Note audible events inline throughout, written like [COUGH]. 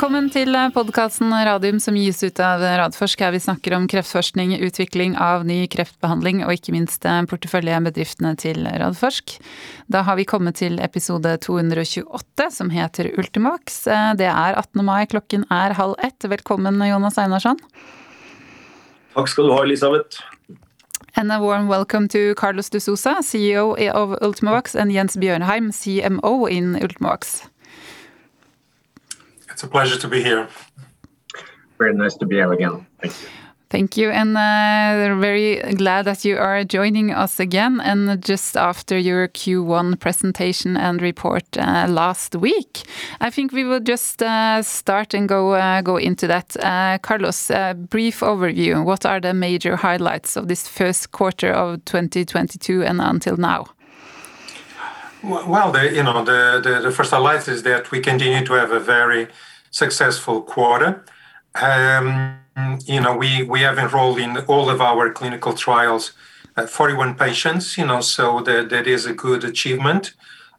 Velkommen til podkasten Radium som gis ut av Radforsk, her vi snakker om kreftforskning, utvikling av ny kreftbehandling og ikke minst porteføljebedriftene til Radforsk. Da har vi kommet til episode 228 som heter Ultimax. Det er 18. mai, klokken er halv ett. Velkommen Jonas Einarsson. Takk skal du ha, Elisabeth. And a warm welcome to Carlos de Sousa, CEO of Ultimovacs, and Jens Bjørnheim, CMO in Ultimovacs. It's a pleasure to be here. Very nice to be here again. Thank you. Thank you, and uh, very glad that you are joining us again. And just after your Q1 presentation and report uh, last week, I think we will just uh, start and go uh, go into that. Uh, Carlos, brief overview. What are the major highlights of this first quarter of 2022 and until now? Well, the, you know, the, the, the first highlight is that we continue to have a very successful quarter. Um, you know, we, we have enrolled in all of our clinical trials uh, 41 patients, you know, so that, that is a good achievement,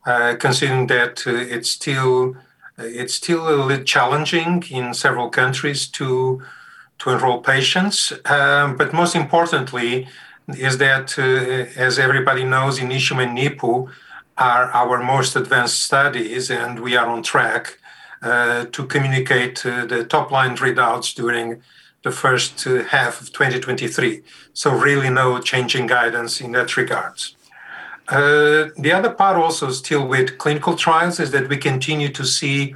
uh, considering that uh, it's still it's still a little challenging in several countries to to enroll patients. Um, but most importantly, is that as everybody knows, Initium and NIPU are our most advanced studies, and we are on track to communicate uh, the top line readouts during the first uh, half of 2023. So really no changing guidance in that regards. Uh, the other part also still with clinical trials is that we continue to see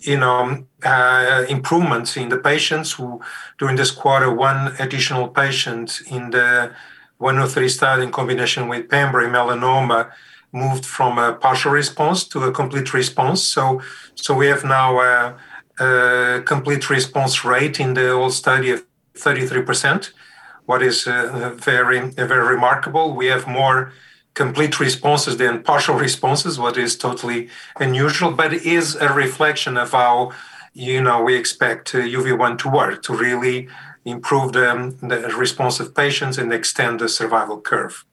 you know uh, improvements in the patients who during this quarter one additional patient in the 103 study in combination with pembro melanoma moved from a partial response to a complete response so so we have now a, uh, complete response rate in the whole study of 33%, what is uh, very, very remarkable. We have more complete responses than partial responses, what is totally unusual, but is a reflection of how you know we expect uh, UV1 to work to really improve the, the response of patients and extend the survival curve.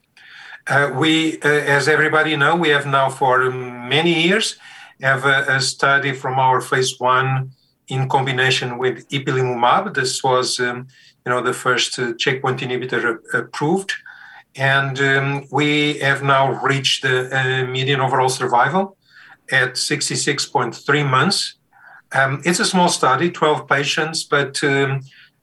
Uh, we, uh, as everybody know, we have now for many years have a, a study from our phase one in combination with ipilimumab. This was, um, you know, the first uh, checkpoint inhibitor approved, and um, we have now reached the uh, median overall survival at 66.3 months. Um, it's a small study, 12 patients, but um,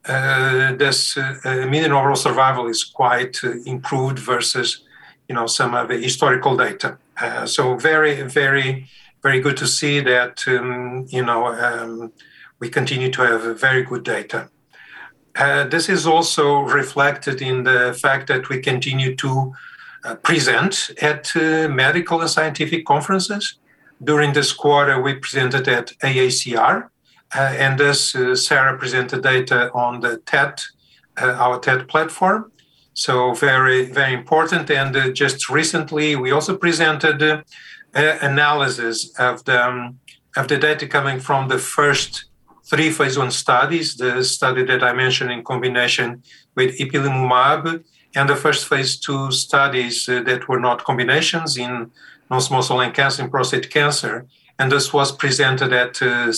uh, this uh, median overall survival is quite improved versus, you know, some of the historical data. so very, very, very good to see that, um, you know um, we continue to have very good data. Uh, this is also reflected in the fact that we continue to uh, present at uh, medical and scientific conferences. During this quarter, we presented at AACR, uh, and as uh, Sarah presented data on the TET, uh, our TET platform. So very, very important. And just recently, we also presented analysis of the um, of the data coming from the first three phase one studies the study that I mentioned in combination with ipilimumab, and the first phase two studies uh, that were not combinations in non small cell lung cancer and prostate cancer. And this was presented at uh,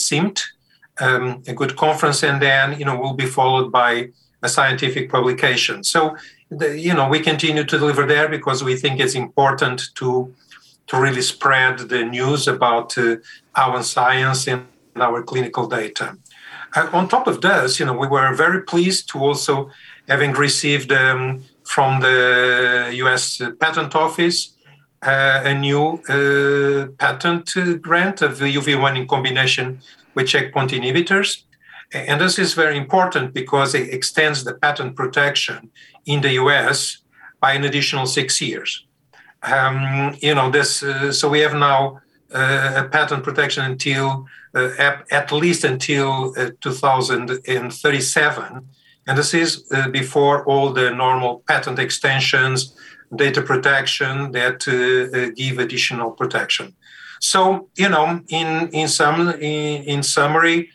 um, a good conference, and then you know will be followed by a scientific publication. So you know we continue to deliver there because we think it's important to to really spread the news about uh, our science and our clinical data. Uh, on top of this, you know, we were very pleased to also having received um, from the U.S. Patent Office uh, a new uh, patent grant of UV1 in combination with checkpoint inhibitors. And this is very important because it extends the patent protection in the US by an additional six years. Um, you know, this, uh, so we have now uh, a patent protection until uh, at least until uh, 2037. And this is before all the normal patent extensions, data protection that give additional protection. So, you know, in, in, some, in, in summary,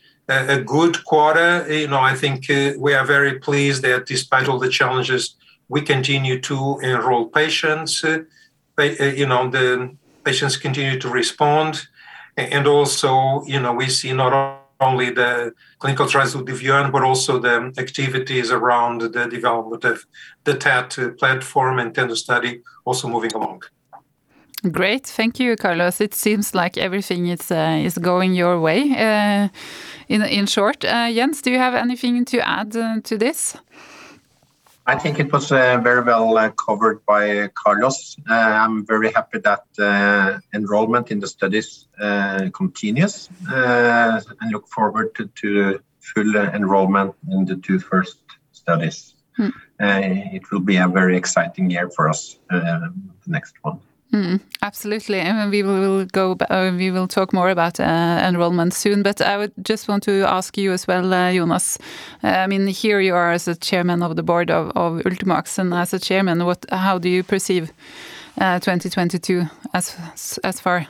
a good quarter. You know, I think uh, we are very pleased that despite all the challenges, we continue to enroll patients. Uh, you know, the patients continue to respond and also you know we see not only the clinical trials with UV1, but also the activities around the development of the TET platform and TENDU study also moving along. Great, thank you, Carlos. It seems like everything is uh, is going your way. Uh, in in short, uh, Jens, do you have anything to add uh, to this? I think it was uh, very well uh, covered by Carlos. I'm very happy that enrollment in the studies continues, and look forward to, to full enrollment in the two first studies. Hmm. it will be a very exciting year for us. the next one. Mm, absolutely, and we will go. Uh, we will talk more about uh, enrollment soon. But I would just want to ask you as well, uh, Jonas. Uh, I mean, here you are as a chairman of the board of, of Ultimovacs, and as a chairman, what? How do you perceive 2022 uh, as as far?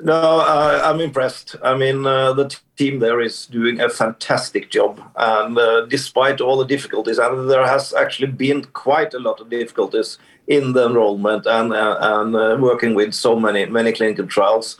No, I'm impressed. I mean, uh, the team there is doing a fantastic job, and despite all the difficulties, and there has actually been quite a lot of difficulties in the enrollment and uh, and uh, working with so many many clinical trials.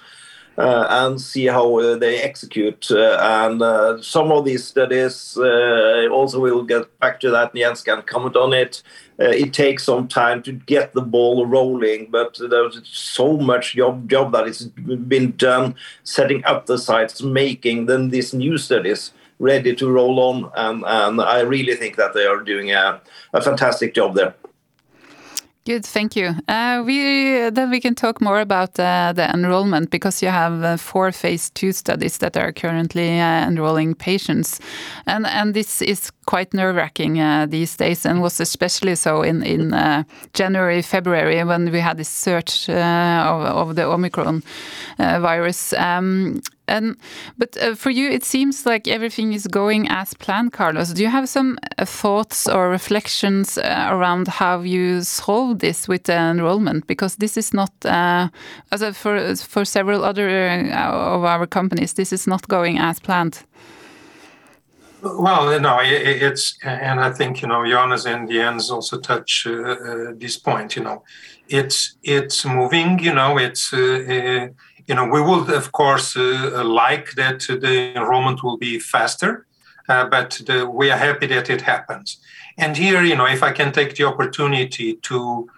Uh, and see how uh, they execute. Uh, and uh, some of these studies, also we'll get back to that, Jens can comment on it. it takes some time to get the ball rolling, but there's so much job, job that has been done setting up the sites, making then these new studies ready to roll on. And, and I really think that they are doing a, a fantastic job there. Good, thank you. Uh, we then we can talk more about uh, the enrollment because you have uh, four phase two studies that are currently uh, enrolling patients, and and this is quite nerve wracking uh, these days, and was especially so in in uh, January February when we had this surge of, of the Omicron virus. Um, and but uh, for you, it seems like everything is going as planned, Carlos. Do you have some uh, thoughts or reflections uh, around how you solve this with the enrollment? Because this is not, uh, as a, for for several other uh, of our companies, this is not going as planned. Well, no, it, it's, and I think you know, Jonas and Jens also touch uh, this point. You know, it's it's moving. You know, it's you know, we would of course uh, like that the enrollment will be faster, uh, but the, we are happy that it happens. And here, you know, if I can take the opportunity to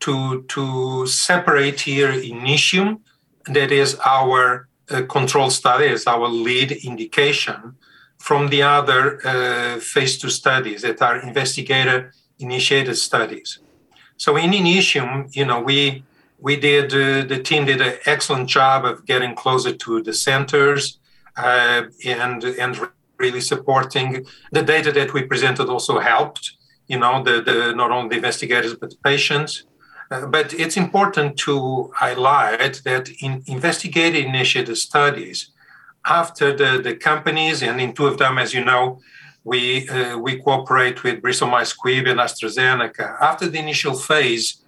to to separate here Initium, that is our uh, control study, is our lead indication, from the other uh, phase two studies that are investigator initiated studies. So in Initium, you know, we we did uh, the team did an excellent job of getting closer to the centers uh, and and really supporting. The data that we presented also helped you know the, the not only the investigators but the patients. Uh, but it's important to highlight that in investigator initiated studies after the, the companies and in two of them as you know we uh, we cooperate with Bristol Myers Squibb and AstraZeneca after the initial phase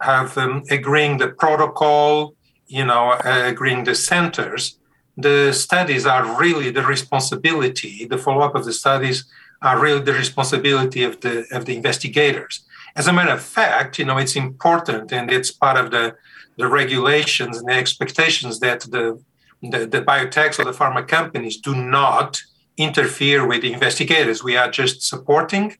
have um, agreeing the protocol, you know, uh, agreeing the centers, the studies are really the responsibility, the follow-up of the studies are really the responsibility of the of the investigators. As a matter of fact, you know, it's important and it's part of the, the regulations and the expectations that the, the, the biotechs or the pharma companies do not interfere with the investigators. We are just supporting,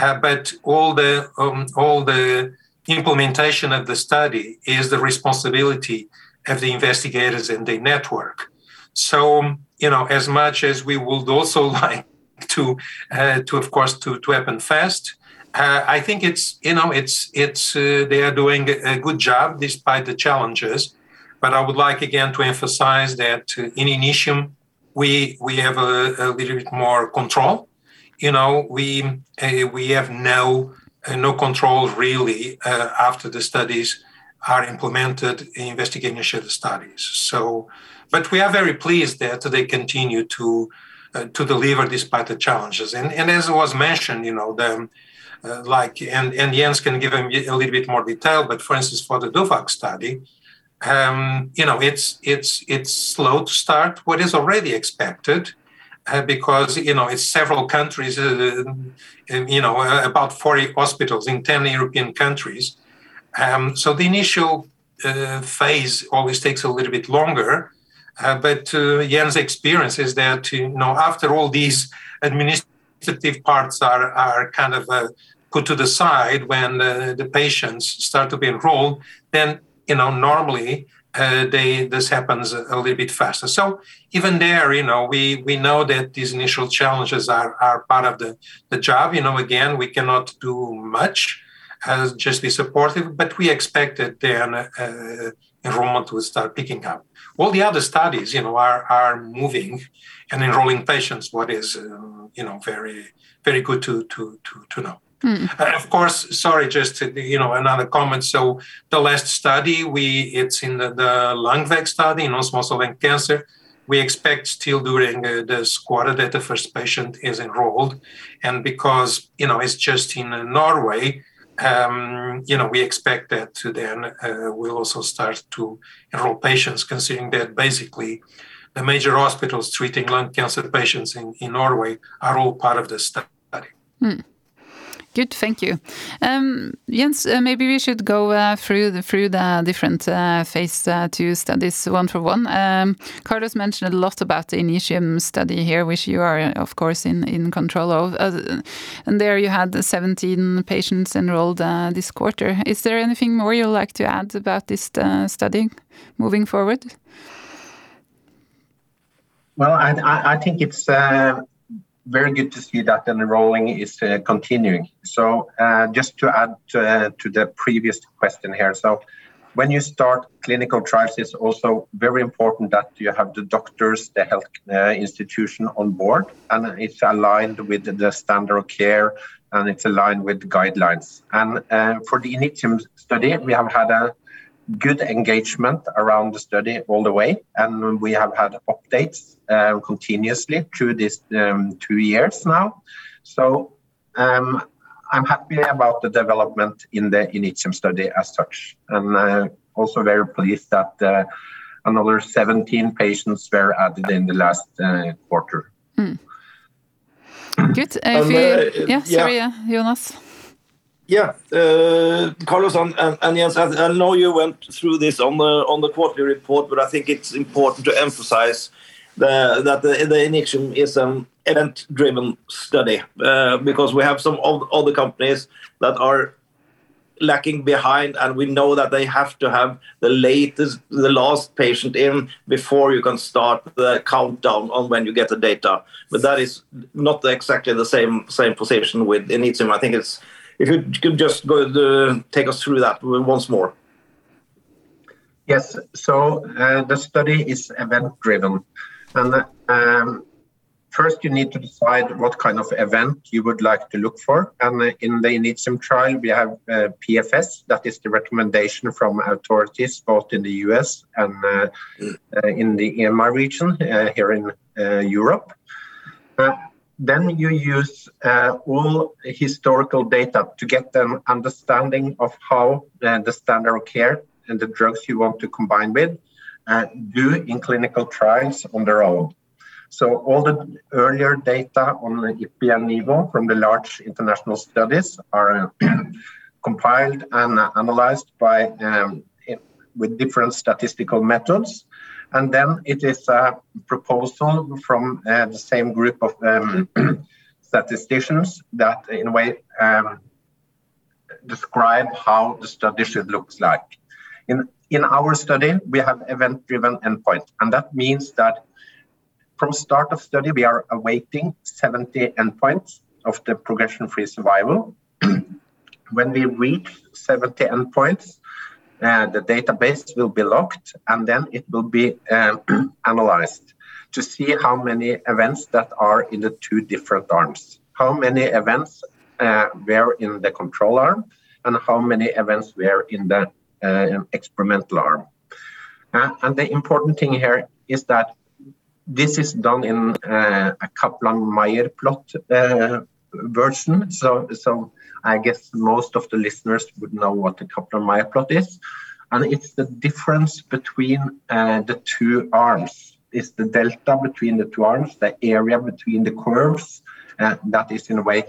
uh, but all the um, all the implementation of the study is the responsibility of the investigators and the network. So, you know, as much as we would also [LAUGHS] like to, uh, to of course, to, to happen fast, uh, I think it's, you know, it's, it's, uh, they are doing a good job despite the challenges. But I would like again to emphasize that uh, in Initium, we, we have a, a little bit more control. You know, we, uh, we have no no control really uh, after the studies are implemented in investigating the studies. So, but we are very pleased that they continue to uh, to deliver despite the challenges. And and as was mentioned, you know, the uh, like and and Jens can give a, a little bit more detail. But for instance, for the DOVACC study, um, you know, it's it's it's slow to start. What is already expected because you know it's several countries, uh, you know uh, about 40 hospitals in 10 European countries. Um, so the initial uh, phase always takes a little bit longer, Uh, but uh, Jens' experience is that you know after all these administrative parts are are kind of uh, put to the side when uh, the patients start to be enrolled, then you know normally uh, they this happens a, little bit faster. So even there, you know, we we know that these initial challenges are are part of the the job. You know, again, we cannot do much, as just be supportive, but we expect that then uh, enrollment will start picking up. All the other studies, you know, are are moving and enrolling patients. What is uh, you know very very good to to to to know. Mm. Uh, of course, sorry, just you know another comment. So the last study, we it's in the, the study, non-small cell lung cancer. We expect still during uh, this quarter that the first patient is enrolled, and because you know it's just in uh, Norway, um, you know we expect that to then uh, we'll also start to enroll patients, considering that basically the major hospitals treating lung cancer patients in, in Norway are all part of the study. Mm. Good, thank you. Um, Jens, uh, maybe we should go uh, through the, through the different uh, phase uh, two studies one for one. Um, Carlos mentioned a lot about the Initium study here, which you are, of course, in, in control of. Uh, and there you had 17 patients enrolled uh, this quarter. Is there anything more you'd like to add about this study moving forward? Well, I, I think it's very good to see that enrolling is uh, continuing. So uh, just to add uh, to the previous question here, so when you start clinical trials, it's also very important that you have the doctors, the health uh, institution on board, and it's aligned with the standard of care and it's aligned with guidelines. And uh, for the Initium study, we have had a good engagement around the study all the way, and we have had updates uh, continuously through these um, two years now. So um, I'm happy about the development in the Initium study as such, and uh, also very pleased that uh, another 17 patients were added in the last uh, quarter. Mm. Good. Um, you, yeah, sorry, yeah. Jonas. Yeah, uh, Carlos and, and, and Jens, I, I, know you went through this on the on the quarterly report, but I think it's important to emphasize the, that the, the Initium is an event-driven study uh, because we have some other companies that are lacking behind, and we know that they have to have the latest, the last patient in before you can start the countdown on when you get the data. But that is not exactly the same same position with Initium. I think it's if you could just go uh, take us through that once more. Yes. So uh, the study is event-driven. And um, first, you need to decide what kind of event you would like to look for. And uh, in the Initium trial, we have uh, PFS. That is the recommendation from authorities both in the US and uh, uh, in the EMA region here in Europe then you use uh, all historical data to get an understanding of how uh, the standard of care and the drugs you want to combine with uh, do in clinical trials on their own. So all the earlier data on IPI and NIVO from the large international studies are [CLEARS THROAT] compiled and analyzed by um, with different statistical methods and then it is a proposal from uh, the same group of um, [CLEARS THROAT] statisticians that, in a way, um, describe how the study should look like. In, in our study, we have event-driven endpoint, and that means that from start of study, we are awaiting 70 endpoints of the progression-free survival. [CLEARS THROAT] when we reach 70 endpoints, uh, the database will be locked and then it will be um, [CLEARS THROAT] analyzed to see how many events that are in the two different arms. How many events uh, were in the control arm and how many events were in the uh, experimental arm. Uh, and the important thing here is that this is done in uh, a Kaplan-Meier plot version. So, so I guess most of the listeners would know what the Kaplan-Meier plot is. And it's the difference between uh, the two arms. It's the delta between the two arms, the area between the curves, uh, that is in a way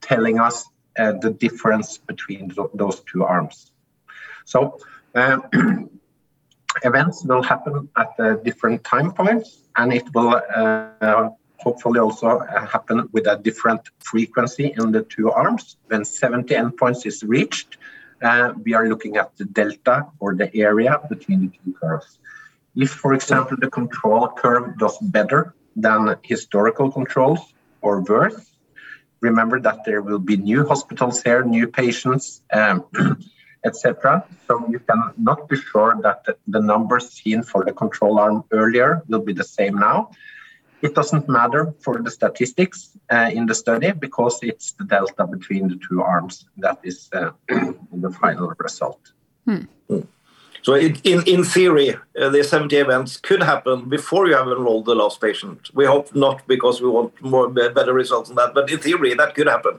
telling us uh, the difference between th those two arms. So um, [CLEARS THROAT] events will happen at uh, different time points, and it will uh, hopefully also happen with a different frequency in the two arms. When 70 endpoints is reached, uh, we are looking at the delta or the area between the two curves. If, for example, the control curve does better than historical controls or worse, remember that there will be new hospitals here, new patients, um, [CLEARS THROAT] etc. So you can not be sure that the numbers seen for the control arm earlier will be the same now. It doesn't matter for the statistics uh, in the study because it's the delta between the two arms that is uh, [CLEARS THROAT] the final result. Hmm. So in, in, in theory, uh, the 70 events could happen before you have enrolled the last patient. We hope not because we want more better results than that, but in theory that could happen.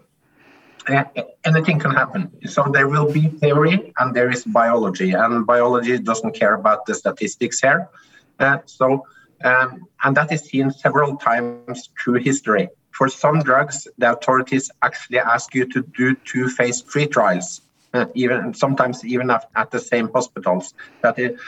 Uh, anything can happen. So there will be theory and there is biology, and biology doesn't care about the statistics here. Uh, so um, and that is seen several times through history. For some drugs, the authorities actually ask you to do two phase three trials, uh, even sometimes even at, at, the same hospitals. That is,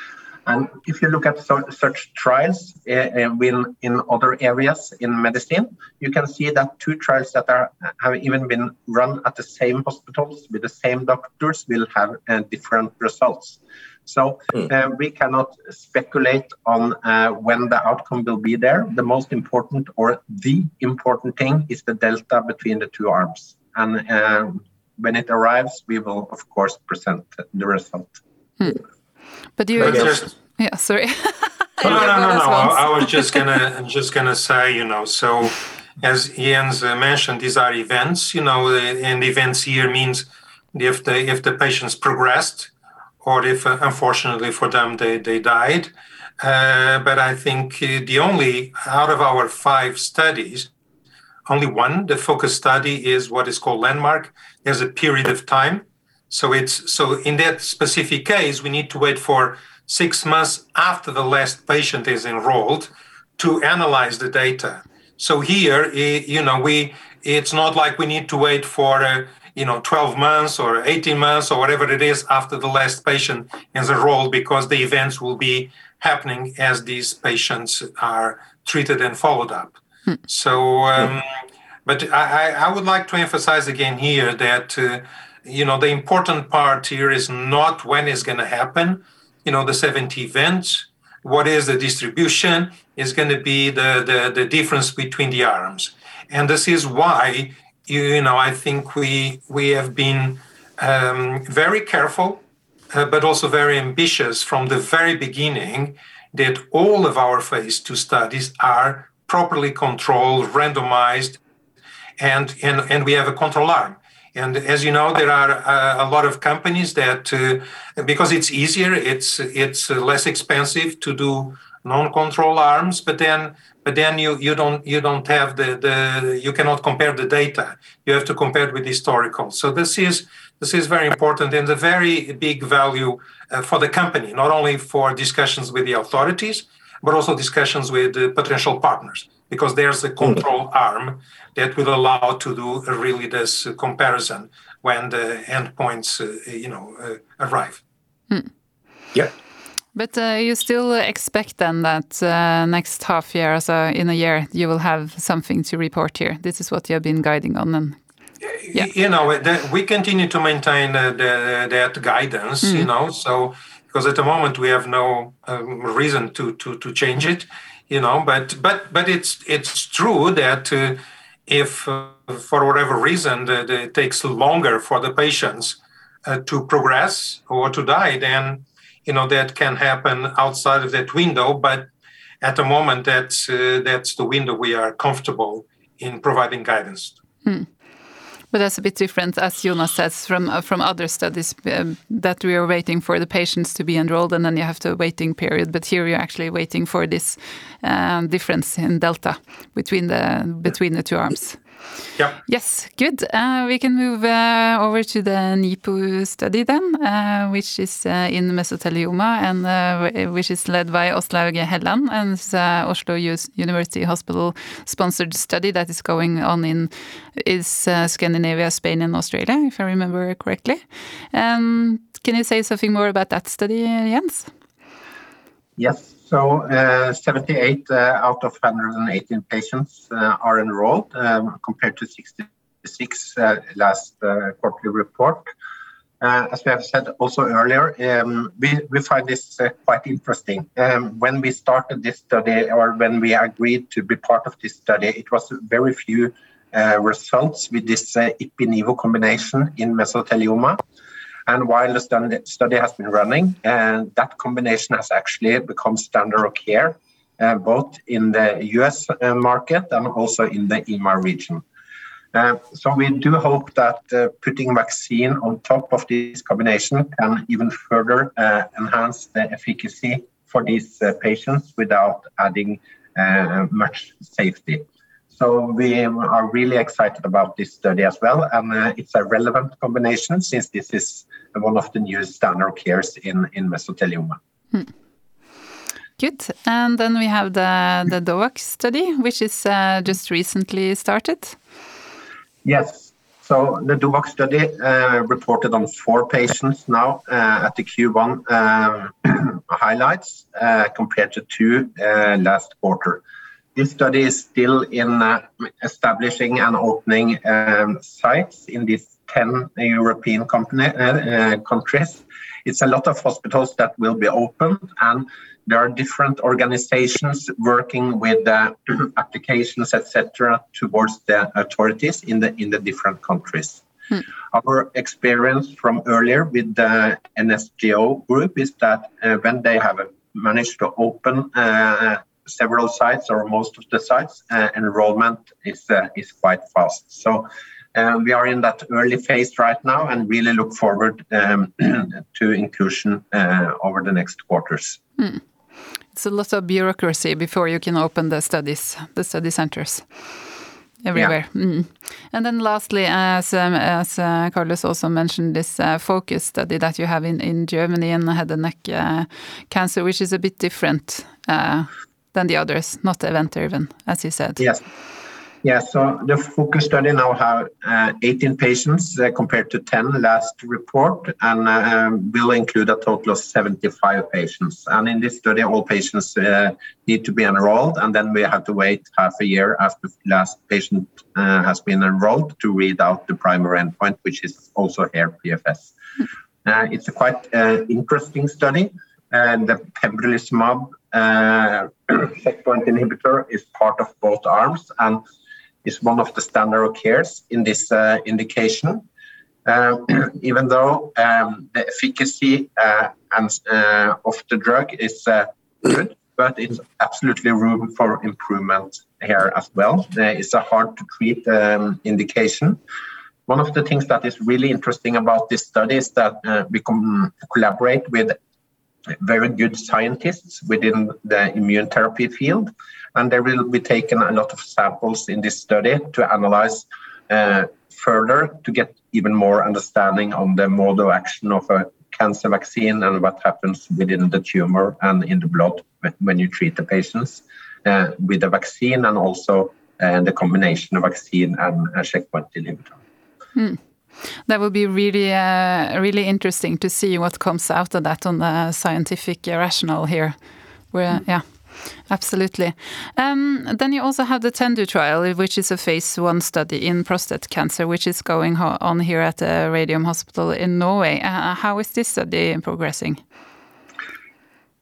and if you look at such trials uh, in, in other areas in medicine, you can see that two trials that are have even been run at the same hospitals with the same doctors will have uh, different results. So hmm. uh, we cannot speculate on uh, when the outcome will be there. The most important or the important thing is the delta between the two arms. And uh, when it arrives, we will, of course, present the result. Hmm. But you, just, yeah, sorry. [LAUGHS] no, no, no, no. I, I was just gonna, [LAUGHS] just gonna say, you know, so as Jens uh, mentioned, these are events, you know, and events here means if the if the patients progressed, or if uh, unfortunately for them they, they died. Uh, but I think uh, the only out of our five studies, only one, the focus study, is what is called landmark. There's a period of time. So it's so in that specific case, we need to wait for six months after the last patient is enrolled to analyze the data. So here, you know, we it's not like we need to wait for uh, you know 12 months or 18 months or whatever it is after the last patient is enrolled because the events will be happening as these patients are treated and followed up hmm. so um, but I, I, would like to emphasize again here that uh, you know the important part here is not when it's going to happen you know the 70 events what is the distribution is going to be the, the the difference between the arms and this is why you know, I think we we have been um, very careful, uh, but also very ambitious from the very beginning that all of our phase two studies are properly controlled, randomized, and and and we have a control arm. And as you know, there are uh, a lot of companies that, uh, because it's easier, it's it's less expensive to do non-control arms, but then but then you you don't you don't have the the you cannot compare the data. You have to compare it with historical. So this is this is very important and a very big value uh, for the company, not only for discussions with the authorities, but also discussions with the potential partners, because there's a control mm. arm that will allow to do really this comparison when the endpoints, uh, you know, uh, arrive. Mm. Yeah. But uh, you still expect then that uh, next half year, so in a year, you will have something to report here. This is what you have been guiding on, and yeah. you know, the, we continue to maintain uh, the, that guidance. Mm. You know, so because at the moment we have no um, reason to, to to change it. You know, but but but it's it's true that uh, if uh, for whatever reason the, the, it takes longer for the patients uh, to progress or to die, then you know that can happen outside of that window but at the moment that's uh, that's the window we are comfortable in providing guidance hmm. But that's a bit different, as Jonas says, from uh, from other studies um, that we are waiting for the patients to be enrolled, and then you have to waiting period. But here you're actually waiting for this uh, difference in delta between the between the two arms. Yeah. Yes, good. Uh, we can move uh, over to the NIPU study then, uh, which is uh, in mesothelioma and uh, which is led by Åslaug Helland and it's Oslo University Hospital sponsored study that is going on in is uh, Scandinavia, Spain, and Australia, if I remember correctly. Um, can you say something more about that study, Jens? Yes. So uh, 78 uh, out of 118 patients uh, are enrolled um, compared to 66 uh, last quarterly report. As we have said also earlier, um, we, we find this quite interesting. Um, when we started this study or when we agreed to be part of this study, it was very few results with this uh, combination in mesothelioma. And while the study has been running, and that combination has actually become standard of care, uh, both in the US uh, market and also in the EMA region. Uh, so we do hope that uh, putting vaccine on top of this combination can even further uh, enhance the efficacy for these uh, patients without adding much safety. So we are really excited about this study as well, and uh, it's a relevant combination since this is one of the new standard cares in in mesothelioma. Hmm. Good. And then we have the the DOVACC study, which is uh, just recently started. Yes. So the DOVACC study uh, reported on four patients now uh, at the Q1 um, [CLEARS THROAT] highlights uh, compared to two uh, last quarter. This study is still in uh, establishing and opening um, sites in these 10 European company, uh, uh, countries. It's a lot of hospitals that will be opened, and there are different organizations working with [CLEARS THROAT] applications, etc., towards the authorities in the in the different countries. Hmm. Our experience from earlier with the NSGO group is that uh, when they have managed to open uh, several sites or most of the sites, uh, enrollment is uh, is quite fast. So. Uh, we are in that early phase right now and really look forward um, [CLEARS THROAT] to inclusion uh, over the next quarters. Hmm. It's a lot of bureaucracy before you can open the studies, the study centers everywhere. Yeah. Mm. And then lastly, as um, as uh, Carlos also mentioned, this uh, focus study that you have in, in Germany in head and neck uh, cancer, which is a bit different uh, than the others, not event driven, as you said. Yes. Yeah, so the focus study now have uh, 18 patients uh, compared to 10 last report, and uh, will include a total of 75 patients. And in this study, all patients uh, need to be enrolled, and then we have to wait half a year after last patient uh, has been enrolled to read out the primary endpoint, which is also here PFS. Uh, it's a quite interesting study, and the pembrolizumab [CLEARS THROAT] checkpoint inhibitor is part of both arms and is one of the standard of cares in this uh, indication. Uh, [CLEARS THROAT] even though um, the efficacy uh, and, uh, of the drug is uh, good, but it's absolutely room for improvement here as well. it's a hard to treat um, indication. One of the things that is really interesting about this study is that we can collaborate with very good scientists within the immune therapy field, and there will be taken a lot of samples in this study to analyze uh, further to get even more understanding on the mode of action of a cancer vaccine and what happens within the tumor and in the blood when you treat the patients uh, with the vaccine and also uh, the combination of vaccine and a checkpoint inhibitor. Hmm. That would be really, uh, really interesting to see what comes out of that on the scientific rationale here. Where, mm. yeah. Absolutely. Um, then you also have the TENDU trial, which is a phase one study in prostate cancer, which is going on here at the Radium Hospital in Norway. Uh, how is this study progressing?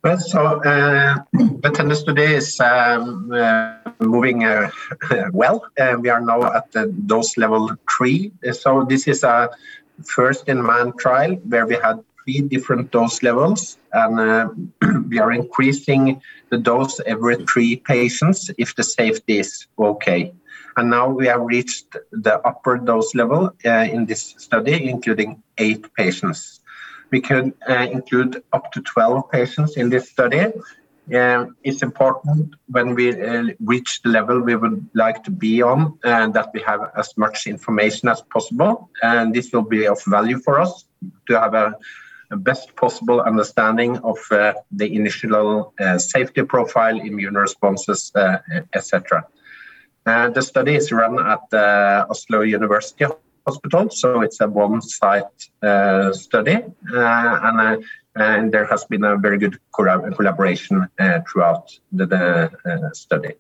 Well, so uh, the TENDU study is um, uh, moving uh, [LAUGHS] well. Uh, we are now at the dose level three. So this is a first in man trial where we had three different dose levels, and uh, [CLEARS THROAT] we are increasing the dose every three patients if the safety is okay. And now we have reached the upper dose level uh, in this study, including eight patients we could uh, include up to 12 patients in this study. Uh, it's important when we uh, reach the level we would like to be on uh, that we have as much information as possible. And this will be of value for us to have a, a best possible understanding of uh, the initial uh, safety profile, immune responses, etc. the study is run at Oslo University hospital, so it's a one-site uh, study, uh, and uh, and there has been a very good collaboration uh, throughout the, the study.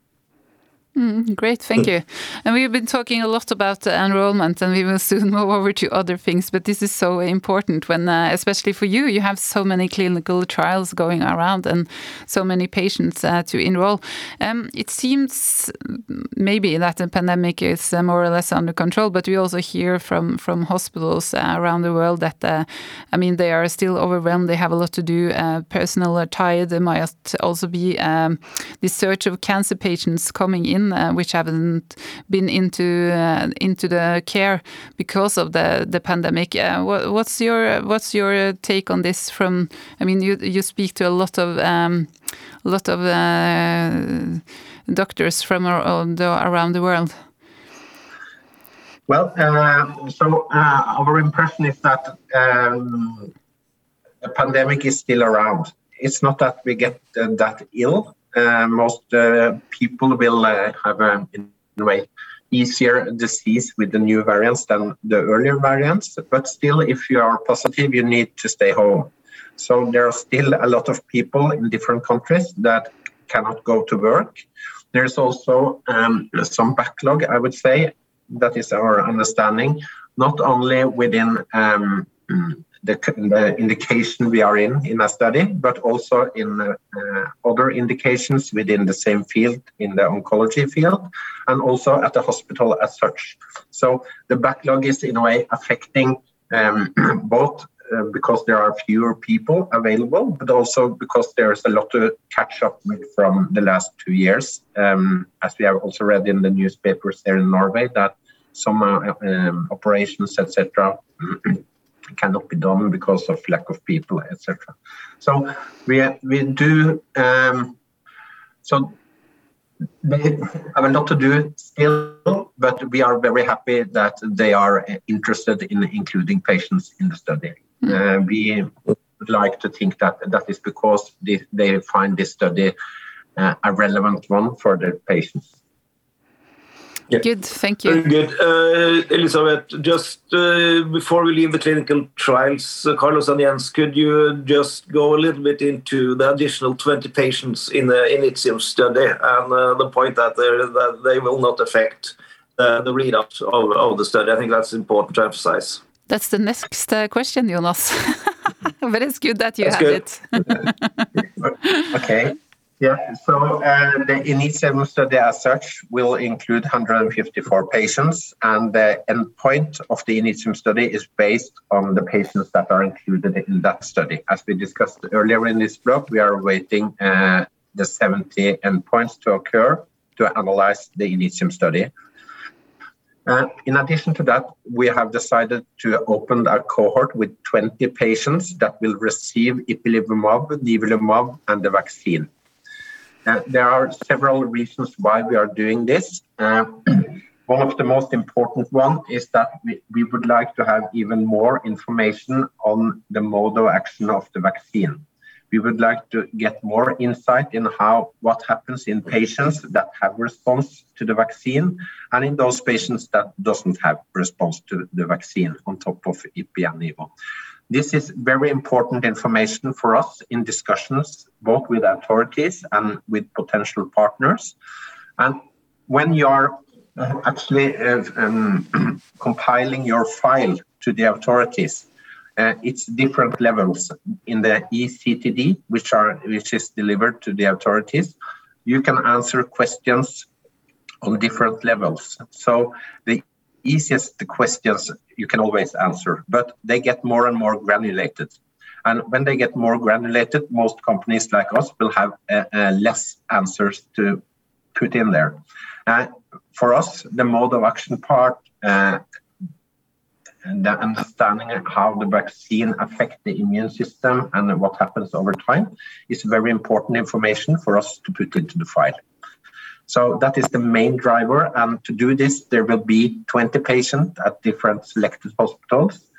Mm, great, thank you. And we've been talking a lot about uh, enrollment, and we will soon [LAUGHS] move over to other things. But this is so important when, uh, especially for you, you have so many clinical trials going around and so many patients uh, to enroll. Um, it seems maybe that the pandemic is uh, more or less under control, but we also hear from from hospitals uh, around the world that, uh, I mean, they are still overwhelmed. They have a lot to do. personnel are tired. There might also be um, the surge of cancer patients coming in uh, which haven't been into uh, into the care because of the the pandemic. Uh, what, what's your what's your take on this? From I mean, you you speak to a lot of um, a lot of doctors from around the, world. Well, uh, so uh, our impression is that um, the pandemic is still around. It's not that we get uh, that ill, most uh, people will uh, have a, in a way easier disease with the new variants than the earlier variants. But still, if you are positive, you need to stay home. So there are still a lot of people in different countries that cannot go to work. There's also um, some backlog, I would say. That is our understanding, not only within um, the, the, indication we are in in a study, but also in uh, other indications within the same field in the oncology field, and also at the hospital as such. So the backlog is in a way affecting um, [CLEARS THROAT] both uh, because there are fewer people available, but also because there's a lot to catch up with from the last two years. Um, as we have also read in the newspapers there in Norway, that some uh, um, operations, etc., [CLEARS THROAT] cannot be done because of lack of people, etc. So we we do um, so they have a lot to do still, but we are very happy that they are interested in including patients in the study. Mm. Uh, we would like to think that that is because they, they find this study uh, a relevant one for their patients. Yeah. Good, thank you. Very good. Uh, Elisabeth, just uh, before we leave the clinical trials, uh, Carlos and Jens, could you just go a little bit into the additional 20 patients in the initial study and uh, the point that, that, they will not affect uh, the readout of, of, the study? I think that's important to emphasize. That's the next uh, question, Jonas. [LAUGHS] but it's good that you that's had good. it. [LAUGHS] okay. Yeah, so uh, the INITIUM study as such will include 154 patients, and the endpoint of the INITIUM study is based on the patients that are included in that study. As we discussed earlier in this blog, we are waiting uh, the 70 endpoints to occur to analyze the INITIUM study. Uh, in addition to that, we have decided to open a cohort with 20 patients that will receive ipilimumab, nivolumab, and the vaccine. There are several reasons why we are doing this. Uh, [CLEARS THROAT] one of the most important one is that we, we would like to have even more information on the mode of action of the vaccine. We would like to get more insight in how what happens in patients that have response to the vaccine and in those patients that doesn't have response to the vaccine on top of IPI and NIVO. This is very important information for us in discussions both with authorities and with potential partners. And when you are uh, actually uh, um, [CLEARS THROAT] compiling your file to the authorities, uh, it's different levels in the ECTD, which are which is delivered to the authorities. You can answer questions on different levels. So the easiest questions you can always answer, but they get more and more granulated. And when they get more granulated, most companies like us will have uh, uh, less answers to put in there. Uh, for us, the mode of action part uh, and understanding how the vaccine affect the immune system and what happens over time is very important information for us to put into the file. So that is the main driver. And to do this, there will be 20 patients at different selected hospitals.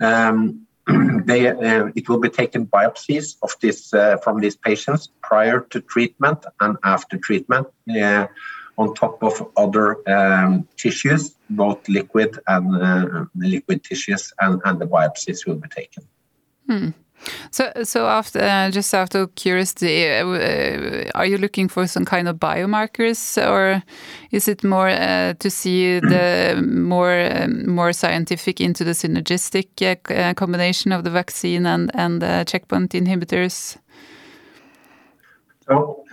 Um, [CLEARS THROAT] they, uh, it will be taken biopsies of this uh, from these patients prior to treatment and after treatment, uh, on top of other um, tissues, both liquid and uh, liquid tissues, and, and, the biopsies will be taken. Hmm. So, so after uh, just out of curiosity, uh, uh, are you looking for some kind of biomarkers, or is it more uh, to see the more um, more scientific into the synergistic uh, uh, combination of the vaccine and and checkpoint inhibitors? So,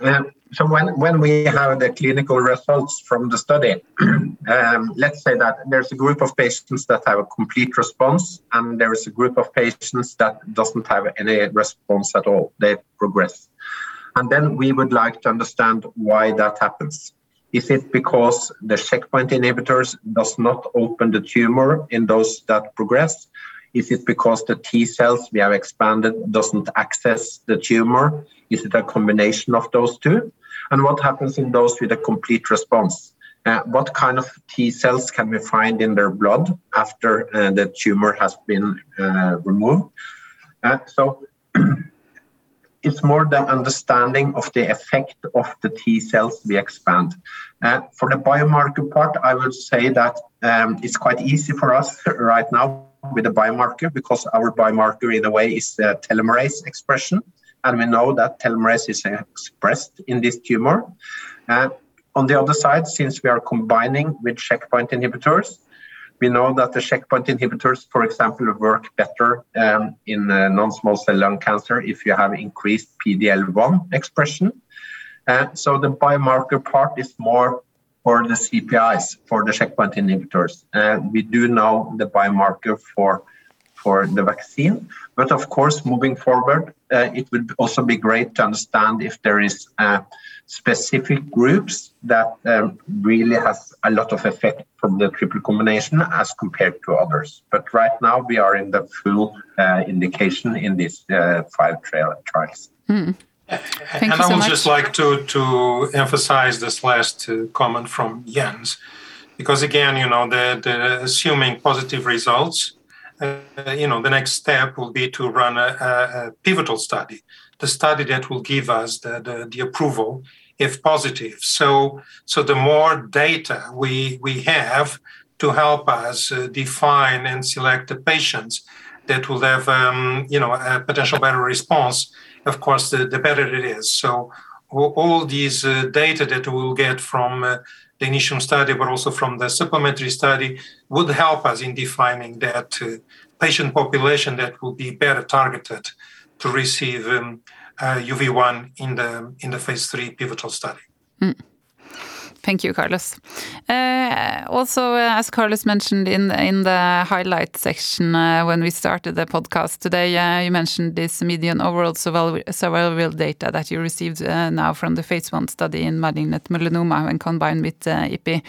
so when, when we have the clinical results from the study, [CLEARS THROAT] um, let's say that there's a group of patients that have a complete response, and there is a group of patients that doesn't have any response at all. They progress. And then we would like to understand why that happens. Is it because the checkpoint inhibitors does not open the tumor in those that progress? Is it because the T cells we have expanded doesn't access the tumor? Is it a combination of those two? And what happens in those with a complete response? Uh, what kind of T cells can we find in their blood after uh, the tumor has been uh, removed? Uh, so [CLEARS THROAT] it's more the understanding of the effect of the T cells we expand. Uh, for the biomarker part, I would say that um, it's quite easy for us [LAUGHS] right now with the biomarker because our biomarker in a way is the telomerase expression and we know that telomerase is expressed in this tumor. Uh, on the other side, since we are combining with checkpoint inhibitors, we know that the checkpoint inhibitors, for example, work better um, in uh, non-small cell lung cancer if you have increased PD-L1 expression. Uh, so the biomarker part is more for the CPIs, for the checkpoint inhibitors. Uh, we do know the biomarker for for the vaccine. But of course, moving forward, uh, it would also be great to understand if there is uh, specific groups that um, really has a lot of effect from the triple combination as compared to others. But right now, we are in the full uh, indication in these uh, five trial trials. Mm. and I would just like to to emphasize this last uh, comment from Jens, because again, you know, the, the assuming positive results uh, you know, the next step will be to run a, a, pivotal study, the study that will give us the, the, the, approval if positive. So, so the more data we, we have to help us uh, define and select the patients that will have, um, you know, a potential better response, of course, the, the better it is. So all, these uh, data that we'll get from uh, the initial study, but also from the supplementary study, would help us in defining that uh, patient population that will be better targeted to receive um, uh, UV1 in the in the phase three pivotal study. Mm. Thank you, Carlos. Uh, also, as Carlos mentioned in in the highlight section uh, when we started the podcast today, uh, you mentioned this median overall survival data that you received now from the phase one study in malignant melanoma when combined with IPI,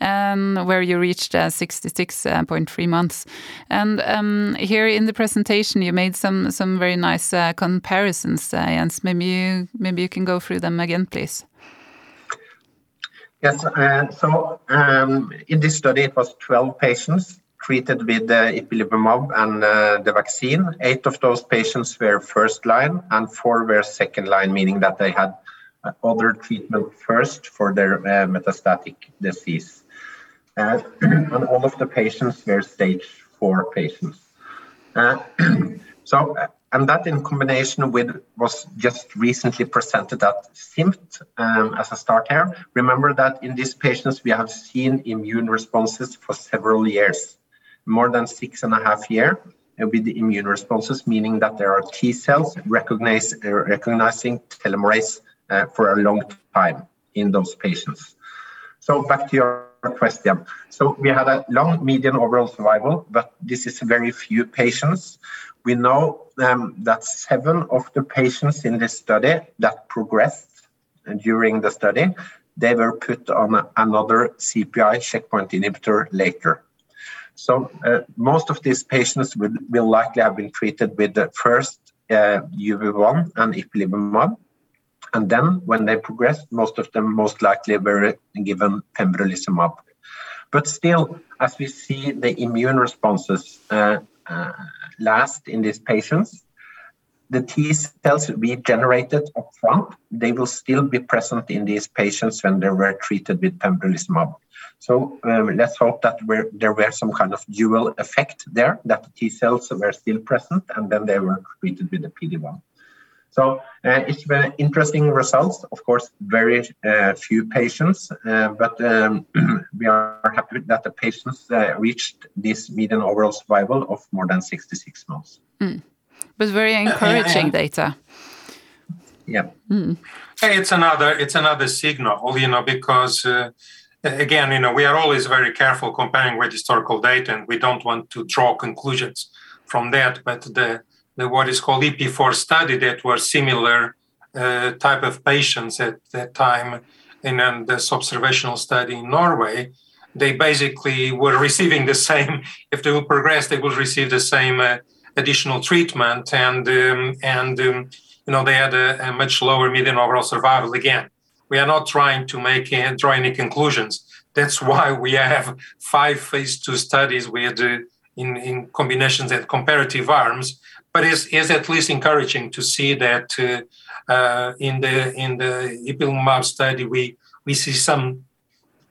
um, where you reached 66.3 months. And um, here in the presentation, you made some some very nice comparisons, Jens. Maybe you, maybe you can go through them again, please. Yes, uh, so um, in this study, it was 12 patients treated with uh, ipilimumab and uh, the vaccine. Eight of those patients were first line, and four were second line, meaning that they had other treatment first for their metastatic disease. [CLEARS THROAT] And all of the patients were stage four patients. [CLEARS THROAT] So and that in combination with was just recently presented at CIMT um, as a start here. Remember that in these patients we have seen immune responses for several years, more than six and a half year uh, with the immune responses, meaning that there are T cells recognize, uh, recognizing telomerase uh, for a long time in those patients. So back to your question. So we had a long median overall survival, but this is very few patients we know um, that seven of the patients in this study that progressed during the study, they were put on another CPI checkpoint inhibitor later. So uh, most of these patients will, likely have been treated with the first uh, UV1 and ipilimumab. And then when they progressed, most of them most likely were given pembrolizumab. But still, as we see the immune responses uh, uh, last in these patients. The T cells we generated upfront, they will still be present in these patients when they were treated with pembrolizumab. So um, let's hope that there were some kind of dual effect there, that the T cells were still present and then they were treated with the PD-1. So uh, it's very interesting results. Of course, very uh, few patients, uh, but um, [CLEARS THROAT] we are happy that the patients uh, reached this median overall survival of more than 66 months. Mm. But very encouraging data. Yeah. Mm. It's another it's another signal, you know, because uh, again, you know, we are always very careful comparing with historical data, and we don't want to draw conclusions from that. But the, the what is called EP4 study that were similar uh, type of patients at that time in um, this observational study in Norway, they basically were receiving the same. [LAUGHS] If they will progress, they will receive the same uh, additional treatment, and um, and um, you know they had a, a much lower median overall survival again we are not trying to make uh, draw any conclusions. That's [LAUGHS] why we have five phase two studies with uh, in, in combinations and comparative arms. But it's, it's at least encouraging to see that uh, uh, in the in the ipilimumab study we we see some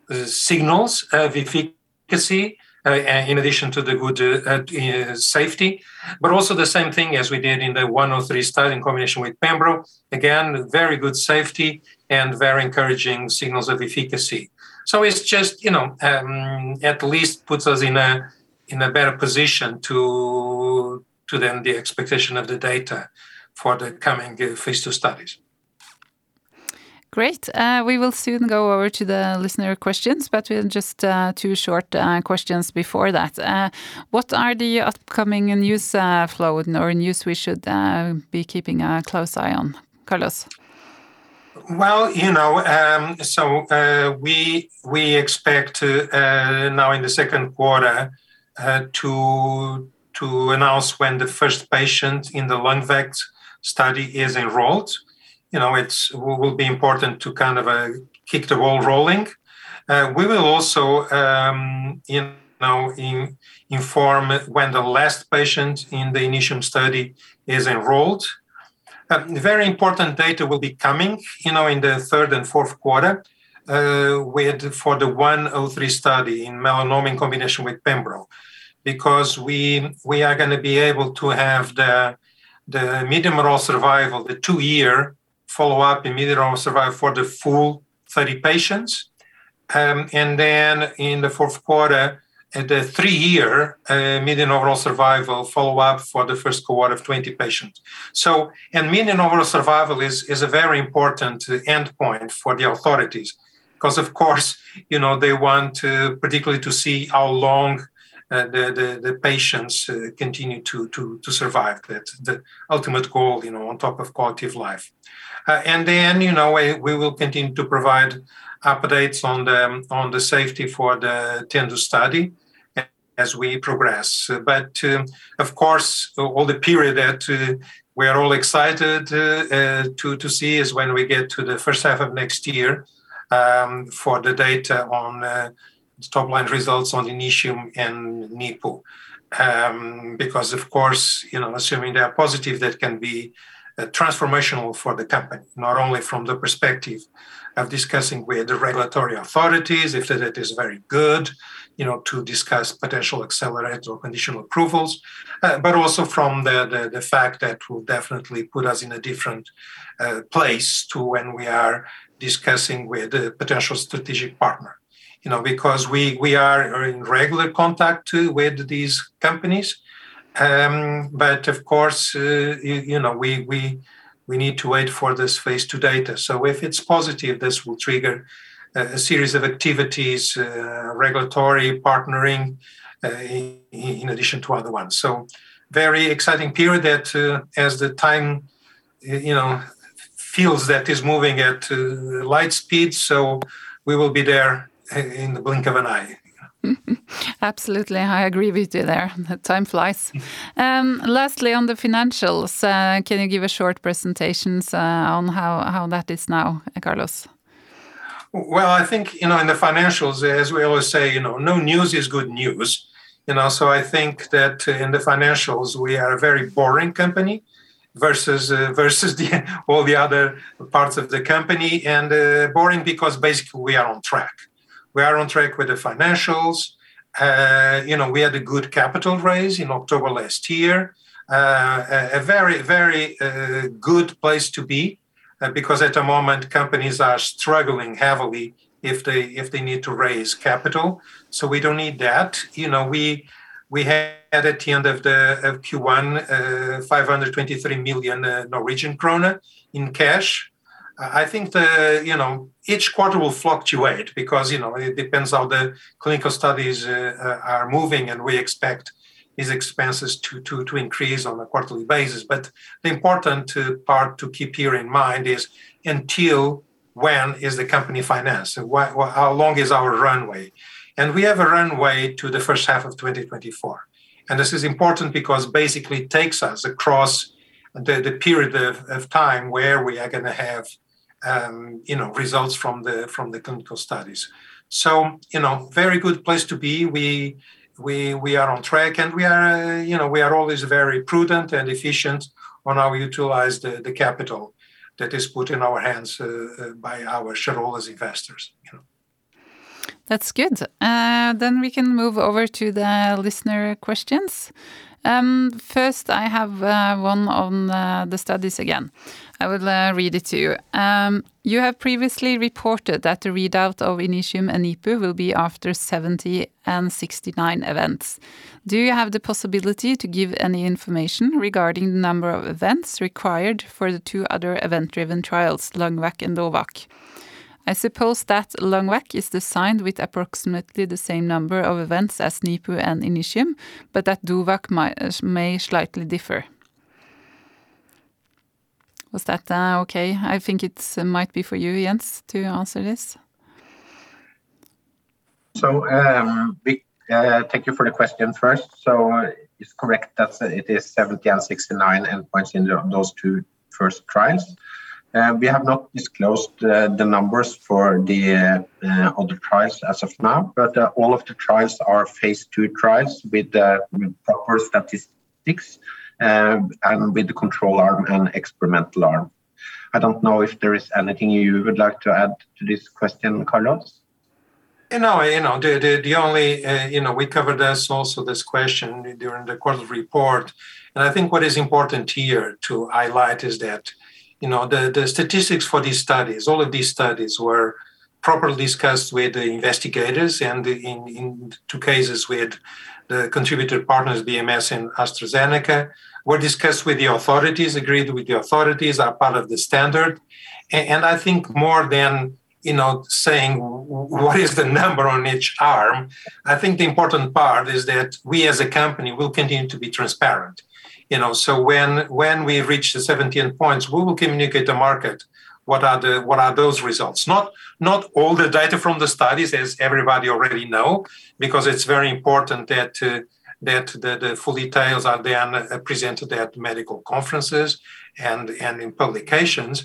uh, signals of efficacy uh, in addition to the good uh, safety, but also the same thing as we did in the 103 study in combination with Pembro. Again, very good safety and very encouraging signals of efficacy. So it's just you know um, at least puts us in a in a better position to to then the expectation of the data for the coming uh, phase two studies. Great. Uh, we will soon go over to the listener questions, but we'll just uh, two short uh, questions before that. Uh, what are the upcoming news uh, flow or news we should uh, be keeping a close eye on, Carlos? Well, you know, um, so uh, we we expect uh, now in the second quarter uh, to to announce when the first patient in the LUNGVAC study is enrolled. You know, it's will be important to kind of uh, kick the ball rolling. Uh, we will also, um, you know, in, inform when the last patient in the Initium study is enrolled uh, very important data will be coming, you know, in the third and fourth quarter, uh, with for the 103 study in melanoma in combination with pembro, because we we are going to be able to have the the median overall survival, the two-year follow-up in median overall survival for the full 30 patients, um, and then in the fourth quarter the three-year uh, median overall survival follow-up for the first cohort of 20 patients. So, and median overall survival is, is a very important endpoint for the authorities because, of course, you know, they want to, particularly to see how long uh, the, the, the, patients uh, continue to, to, to survive. That's the ultimate goal, you know, on top of quality of life. Uh, and then, you know, we, we will continue to provide updates on the on the safety for the TENDU study as we progress. But um, of course, all the period that uh, we are all excited uh, to to see is when we get to the first half of next year um, for the data on uh, top line results on Initium and NIPU. Um, because of course, you know, assuming they are positive, that can be uh, transformational for the company, not only from the perspective of discussing with the regulatory authorities if the data is very good, you know, to discuss potential accelerated or conditional approvals, uh, but also from the, the, the, fact that will definitely put us in a different uh, place to when we are discussing with a potential strategic partner. You know, because we, we are in regular contact with these companies, um, but of course, uh, you, you know, we, we, we need to wait for this phase two data. So if it's positive, this will trigger a series of activities, uh, regulatory partnering, uh, in, addition to other ones. So, very exciting period that uh, as the time, you know, feels that is moving at light speed. So, we will be there in the blink of an eye. [LAUGHS] Absolutely, I agree with you there. [LAUGHS] Time flies. Um, lastly, on the financials, uh, can you give a short presentation uh, on how, how that is now, Carlos? Well, I think you know in the financials, as we always say, you know, no news is good news. You know, so I think that in the financials we are a very boring company versus uh, [LAUGHS] versus the, all the other parts of the company, and uh, boring because basically we are on track. We are on track with the financials. Uh, you know, we had a good capital raise in October last year. Uh, a, very, very uh, good place to be because at the moment companies are struggling heavily if they if they need to raise capital. So we don't need that. You know, we we had at the end of the of Q1 uh, 523 million Norwegian krone in cash. I think the you know each quarter will fluctuate because you know it depends how the clinical studies uh, uh are moving, and we expect these expenses to, to, to increase on a quarterly basis. But the important uh, part to keep here in mind is until when is the company financed? how long is our runway? And we have a runway to the first half of 2024. And this is important because basically takes us across the, the period of, of time where we are going to have um, you know results from the from the clinical studies. So you know, very good place to be. We we we are on track, and we are you know we are always very prudent and efficient on how we utilize the, the capital that is put in our hands uh, uh, by our shareholders, investors. You know. That's good. Uh, then we can move over to the listener questions. Um, first, I have uh, one on uh, the studies again. I will uh, read it to you. Um, you have previously reported that the readout of Initium and NIPU will be after 70 and 69 events. Do you have the possibility to give any information regarding the number of events required for the two other event-driven trials, LUNGVAC and DOVACC? I suppose that LUNGVAC is designed with approximately the same number of events as NIPU and Initium, but that DOVACC may, may slightly differ. Was that uh, okay? I think it uh, might be for you, Jens, to answer this. So, um, we, uh, thank you for the question first. So, uh, it's correct that it is 70 and 69 endpoints in the, those two first trials. Uh, we have not disclosed uh, the numbers for the uh, other trials as of now, but all of the trials are phase two trials with, proper statistics and with the control arm and experimental arm. I don't know if there is anything you would like to add to this question, Carlos. You know, you know, the the, the only you know we covered this also this question during the quarterly report, and I think what is important here to highlight is that you know the, the statistics for these studies all of these studies were properly discussed with the investigators and in, in two cases with the contributor partners bms and astrazeneca were discussed with the authorities agreed with the authorities are part of the standard. And, and i think more than you know saying what is the number on each arm i think the important part is that we as a company will continue to be transparent you know so when when we reach the 17 points we will communicate the market what are the what are those results. Not not all the data from the studies as everybody already know because it's very important that uh, that the, the full details are then uh, presented at medical conferences and and in publications.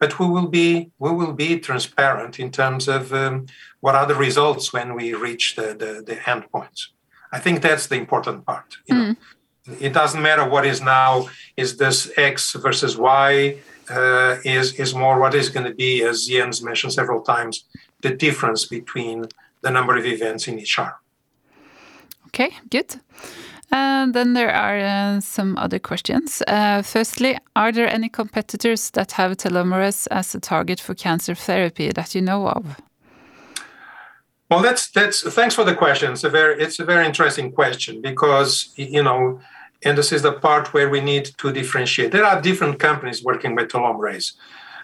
But we will be we will be transparent in terms of um, what are the results when we reach the the, the endpoints. I think that's the important part you know. Mm it doesn't matter what is now is this x versus y uh, is is more what is going to be as jens mentioned several times the difference between the number of events in each arm okay good and then there are uh, some other questions. Uh, firstly, are there any competitors that have telomerase as a target for cancer therapy that you know of? Well, that's that's. Thanks for the question. It's a very it's a very interesting question because you know and this is the part where we need to differentiate. There are different companies working with telomerase,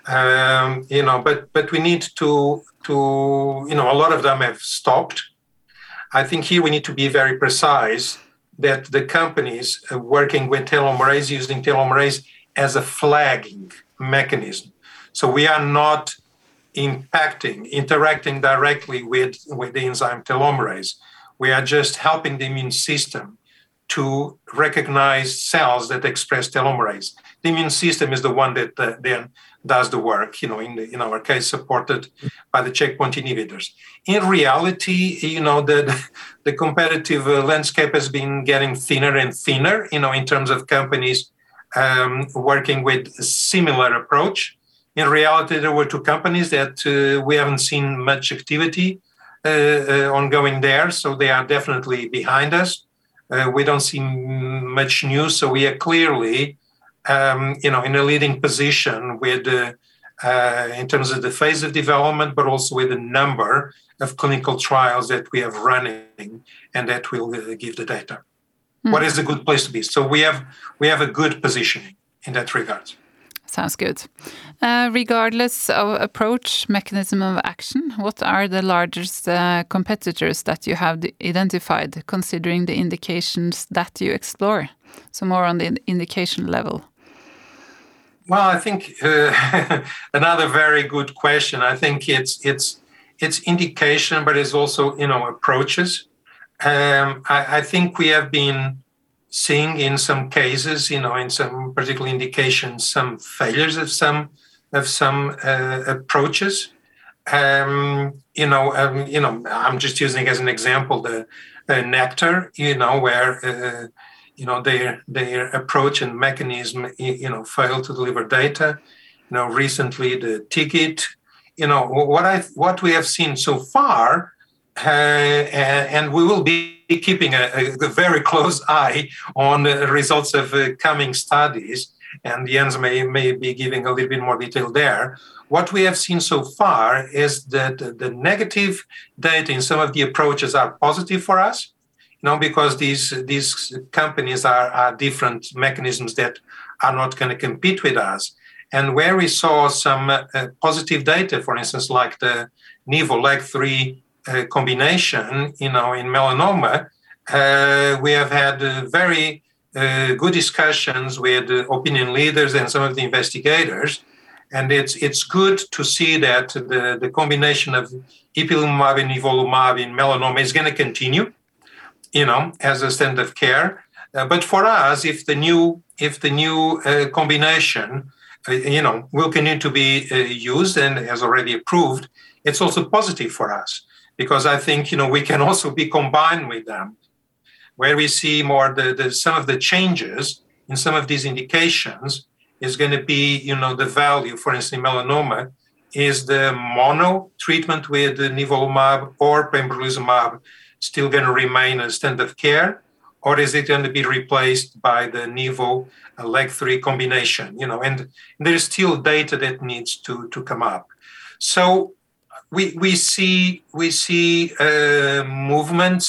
um, you know, but but we need to to you know a lot of them have stopped. I think here we need to be very precise that the companies working with telomerase using telomerase as a flagging mechanism. So we are not impacting, interacting directly with, with the enzyme telomerase. We are just helping the immune system to recognize cells that express telomerase. The immune system is the one that uh, then does the work, you know, in, the, in our case, supported by the checkpoint inhibitors. In reality, you know, the, the competitive uh, landscape has been getting thinner and thinner, you know, in terms of companies um, working with a similar approach. In reality, there were two companies that uh, we haven't seen much activity ongoing there, so they are definitely behind us. We don't see much news, so we are clearly, um, you know, in a leading position with uh, in terms of the phase of development, but also with the number of clinical trials that we have running and that will uh, give the data. Mm. What is a good place to be? So we have we have a good positioning in that regard. Sounds good. Uh, regardless of approach, mechanism of action, what are the largest uh, competitors that you have identified, considering the indications that you explore? So more on the indication level. Well, I think uh, [LAUGHS] another very good question. I think it's it's it's indication, but it's also you know approaches. Um, I, I, think we have been seeing in some cases, you know, in some particular indications, some failures of some of some uh, approaches. Um, you know, um, you know, I'm just using as an example the, Nektar, you know, where uh, you know their their approach and mechanism you know failed to deliver data you know recently the TIGIT you know what i what we have seen so far uh, and we will be keeping a, a, very close eye on the results of uh, coming studies and Jens may, may be giving a little bit more detail there. What we have seen so far is that the negative data in some of the approaches are positive for us, you know, because these these companies are, are different mechanisms that are not going to compete with us. And where we saw some uh, positive data, for instance, like the Nivo LAG3 uh, combination, you know, in melanoma, uh, we have had uh, very uh, good discussions with opinion leaders and some of the investigators. And it's it's good to see that the, the combination of ipilimumab and nivolumab in melanoma is going to continue you know, as a standard of care. Uh, but for us, if the new if the new uh, combination, uh, you know, will continue to be uh, used and as already approved, it's also positive for us because I think you know we can [LAUGHS] also be combined with them, where we see more the, the some of the changes in some of these indications is going to be you know the value, for instance, melanoma is the mono treatment with nivolumab or pembrolizumab still going to remain a standard of care, or is it going to be replaced by the Nivo uh, LAG3 combination? You know, and there's still data that needs to to come up. So we we see we see uh, movements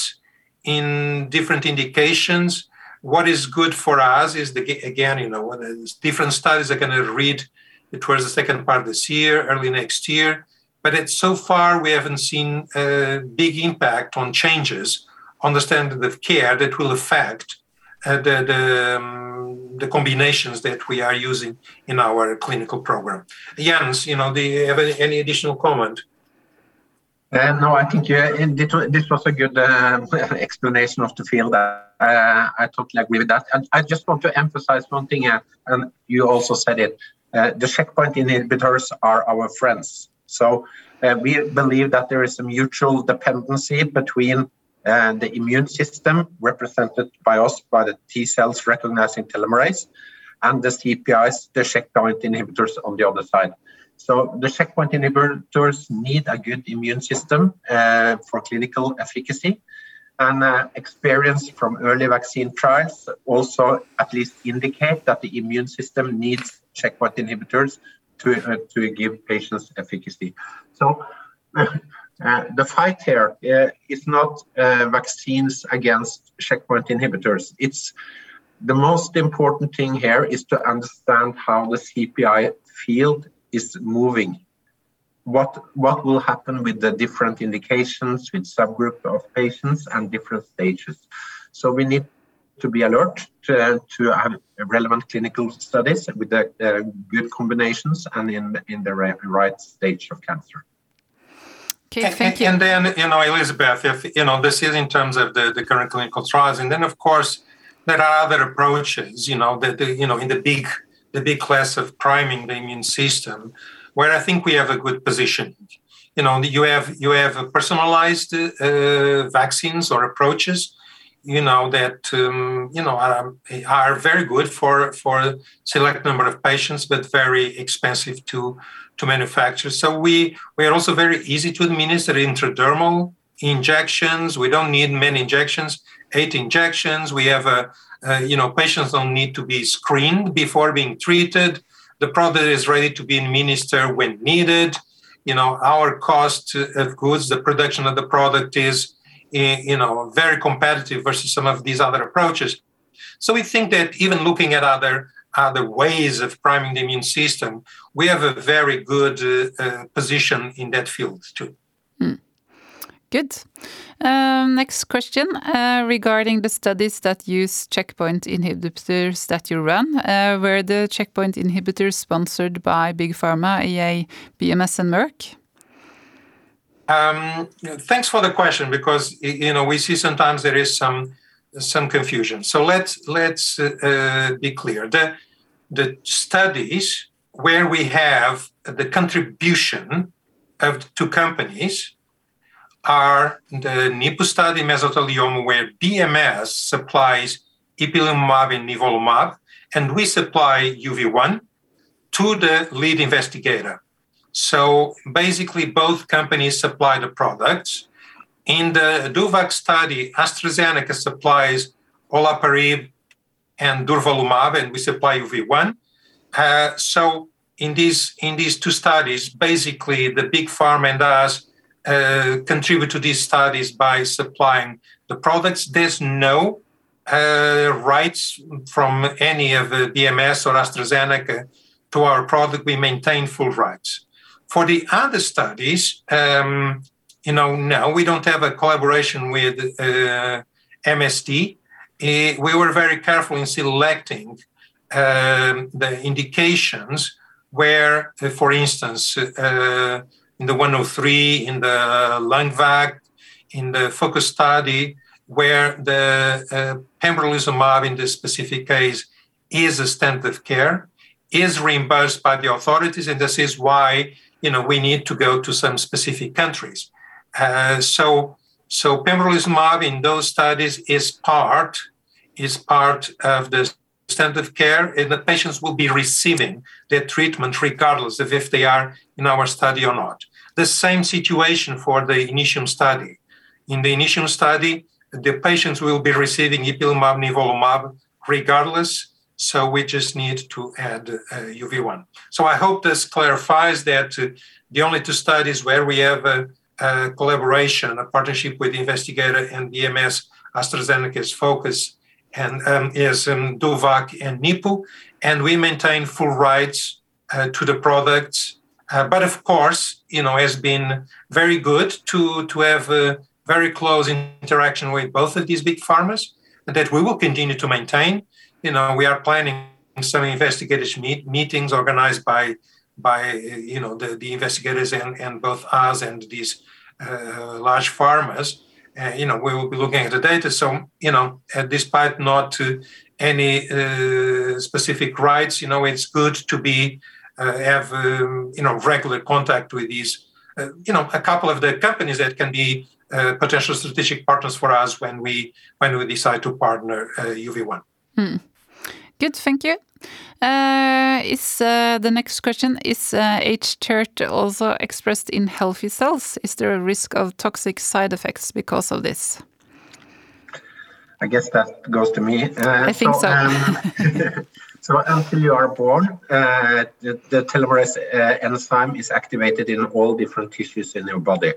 in different indications. What is good for us is the again, you know, different studies are going to read towards the second part this year, early next year but it's so far we haven't seen a big impact on changes on the standard of care that will affect uh, the, the, um, the, combinations that we are using in our clinical program. Jens, you know, do you have any additional comment? Uh, no, I think you, this was a good uh, [LAUGHS] explanation of the field. Uh, I totally agree with that. And I just want to emphasize one thing, uh, and you also said it. Uh, the checkpoint inhibitors are our friends. So uh, we believe that there is a mutual dependency between uh, the immune system, represented by us by the T cells recognizing telomerase, and the CPIs, the checkpoint inhibitors on the other side. So the checkpoint inhibitors need a good immune system uh, for clinical efficacy. And uh, experience from early vaccine trials also at least indicate that the immune system needs checkpoint inhibitors to, uh, to give patients efficacy. So uh, the fight here uh, is not uh, vaccines against checkpoint inhibitors. It's the most important thing here is to understand how the CPI field is moving. What what will happen with the different indications, with subgroup of patients and different stages. So we need to be alert to, to have relevant clinical studies with the uh, good combinations and in, in the right stage of cancer. Okay, thank you. And then, you know, Elizabeth, if, you know, this is in terms of the, the current clinical trials. And then, of course, there are other approaches, you know, the, the, you know, in the big, the big class of priming the immune system, where I think we have a good position. You know, you have you have personalized uh, vaccines or approaches you know that um, you know are, are very good for for select number of patients but very expensive to to manufacture so we we are also very easy to administer intradermal injections. We don't need many injections, eight injections. We have a, you know, patients don't need to be screened before being treated. The product is ready to be administered when needed. You know, our cost of goods, the production of the product is, you know, very competitive versus some of these other approaches. So we think that even looking at other other ways of priming the immune system, we have a very good uh, uh, position in that field too. Good. Um, next question uh, regarding the studies that use checkpoint inhibitors that you run. Uh, were the checkpoint inhibitors sponsored by Big Pharma, EA, BMS, and Merck? Um, thanks for the question because you know we see sometimes there is some some confusion. So let's let's uh, be clear. The studies where we have the contribution of two companies are the NIPU study mesothelioma, where BMS supplies ipilimumab and nivolumab, and we supply UV1 to the lead investigator. So basically, both companies supply the products. In the DOVACC study, AstraZeneca supplies olaparib and durvalumab, and we supply UV1. Uh, so in these in these two studies, basically the big pharma and us uh, contribute to these studies by supplying the products. There's no uh, rights from any of the BMS or AstraZeneca to our product. We maintain full rights. For the other studies, um, you know, no, we don't have a collaboration with uh, MSD. Uh, we were very careful in selecting um, the indications where, uh, for instance, uh, in the 103, in the LUNGVAC, in the focus study, where the uh, pembrolizumab in this specific case is a standard of care, is reimbursed by the authorities, and this is why you know we need to go to some specific countries. Uh, so, so pembrolizumab in those studies is part is part of the standard of care, and the patients will be receiving their treatment regardless of if they are in our study or not. The same situation for the Initium study. In the Initium study, the patients will be receiving ipilimumab, nivolumab, regardless. So we just need to add uh, UV1. So I hope this clarifies that uh, the only two studies where we have a, a collaboration, a partnership with the investigator and BMS, AstraZeneca's focus, and um, is um, DOVACC and NIPU, and we maintain full rights uh, to the products uh, but of course, you know, has been very good to to have a very close interaction with both of these big pharmas that we will continue to maintain. You know, we are planning some investigators meet, meetings organized by by you know the, the investigators and, and both us and these uh, large pharmas. Uh, you know, we will be looking at the data. So, you know, uh, despite not any uh, specific rights, you know, it's good to be uh, have um, you know regular contact with these uh, you know a couple of the companies that can be uh, potential strategic partners for us when we when we decide to partner UV1. Hmm. Good, thank you. Uh, is uh, the next question is uh, hTERT also expressed in healthy cells? Is there a risk of toxic side effects because of this? I guess that goes to me. I think so. so. Um, [LAUGHS] So until you are born, uh, the, the, telomerase uh, enzyme is activated in all different tissues in your body.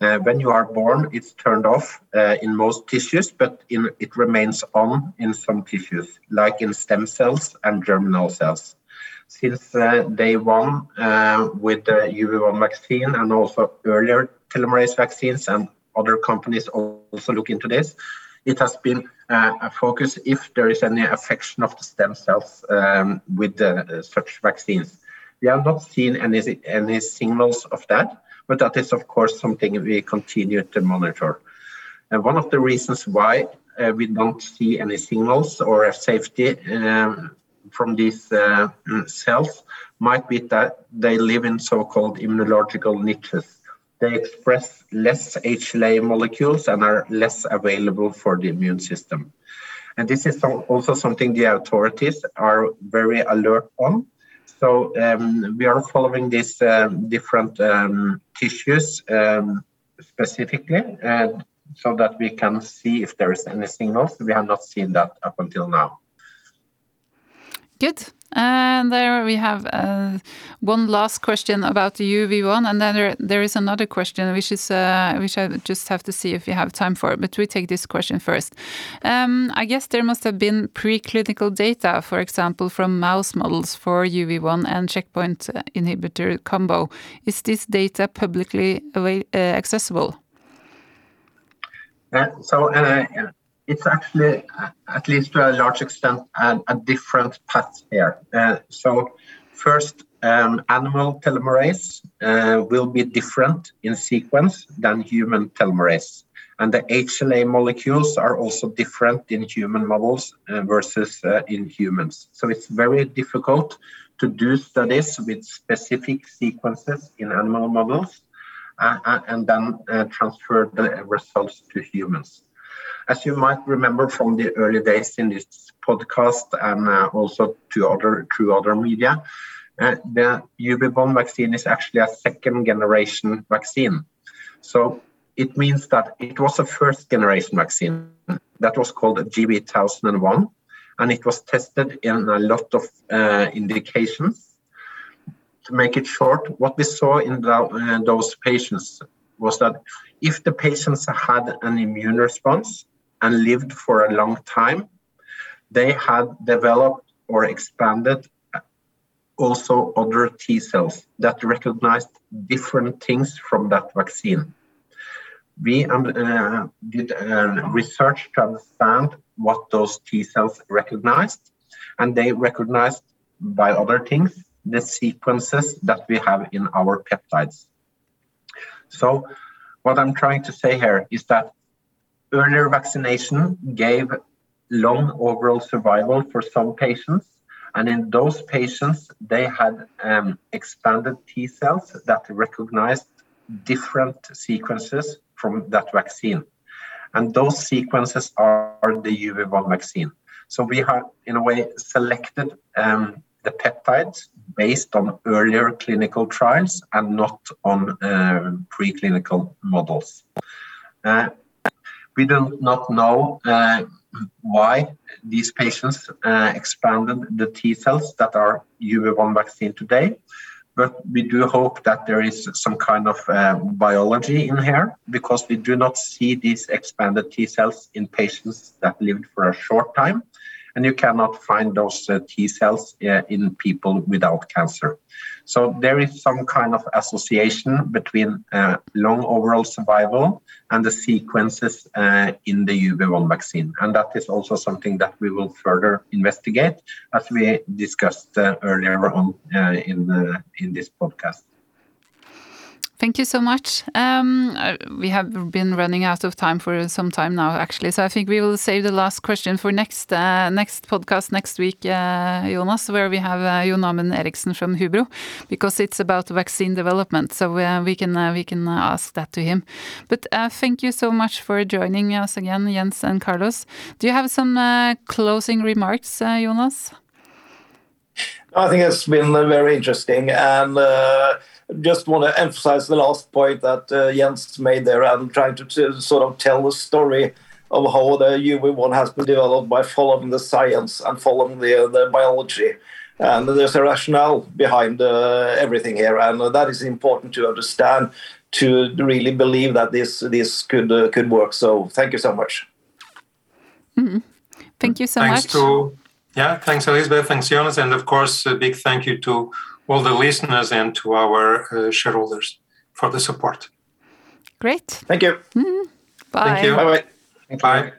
Uh, when you are born, it's turned off uh, in most tissues, but in, it remains on in some tissues, like in stem cells and germinal cells. Since uh, day one, uh, with the UV1 vaccine and also earlier telomerase vaccines, and other companies also look into this, it has been uh, a focus if there is any affection of the stem cells um, with uh, such vaccines. We have not seen any, any signals of that, but that is, of course, something we continue to monitor. And one of the reasons why uh, we don't see any signals or safety um, from these uh, cells might be that they live in so-called immunological niches they express less HLA molecules and are less available for the immune system. And this is also something the authorities are very alert on. So um, we are following these um, different um, tissues um, specifically, and so that we can see if there is any signals. We have not seen that up until now. Good. And there we have uh, one last question about the UV1, and then there, is another question which is uh, which I just have to see if we have time for. But we take this question first. Um, I guess there must have been preclinical data, for example, from mouse models for UV1 and checkpoint inhibitor combo. Is this data publicly uh, accessible? Uh, uh, it's actually, uh, at least to a large extent, a, a different path here. Uh, so, first, um, animal telomerase uh, will be different in sequence than human telomerase. And the HLA molecules are also different in human models uh, versus uh, in humans. So, it's very difficult to do studies with specific sequences in animal models uh, and then transfer the results to humans. As you might remember from the early days in this podcast and uh, also to other through other media, uh, the UV1 vaccine is actually a second generation vaccine. So it means that it was a first generation vaccine that was called GV1001 and it was tested in a lot of uh, indications. To make it short, what we saw in the, uh, those patients was that if the patients had an immune response, and lived for a long time, they had developed or expanded also other T cells that recognized different things from that vaccine. We uh, did uh, research to understand what those T cells recognized, and they recognized by other things the sequences that we have in our peptides. So, what I'm trying to say here is that Earlier vaccination gave long overall survival for some patients. And in those patients, they had um, expanded T cells that recognized different sequences from that vaccine. And those sequences are the UV1 vaccine. So we have, in a way, selected um, the peptides based on earlier clinical trials and not on uh, preclinical models. Uh, we do not know uh, why these patients uh, expanded the T cells that are UV1 vaccine today, but we do hope that there is some kind of uh, biology in here because we do not see these expanded T cells in patients that lived for a short time, and you cannot find those uh, T cells uh, in people without cancer. So there is some kind of association between uh, long overall survival and the sequences uh, in the UV1 vaccine. And that is also something that we will further investigate as we discussed uh, earlier on uh, in, in this podcast. Thank you so much. Um, uh, we have been running out of time for some time now, actually. So I think we will save the last question for next uh, next podcast next week, uh, Jonas, where we have uh, Jon Amund Eriksen from Hubro, because it's about vaccine development. So uh, we can uh, we can ask that to him. But uh, thank you so much for joining us again, Jens and Carlos. Do you have some closing remarks, Jonas? I think it's been very interesting and just want to emphasize the last point that uh, Jens made there and trying to, to, sort of tell the story of how the UV1 has been developed by following the science and following the, the biology. And there's a rationale behind uh, everything here, and that is important to understand to really believe that this this could uh, could work. So thank you so much. Mm. Thank you so thanks much. To, yeah, thanks Elizabeth, thanks Jonas, and of course a big thank you to all the listeners and to our uh, shareholders for the support. Great. Thank you. Mm. Bye. Thank you. Bye bye. Bye.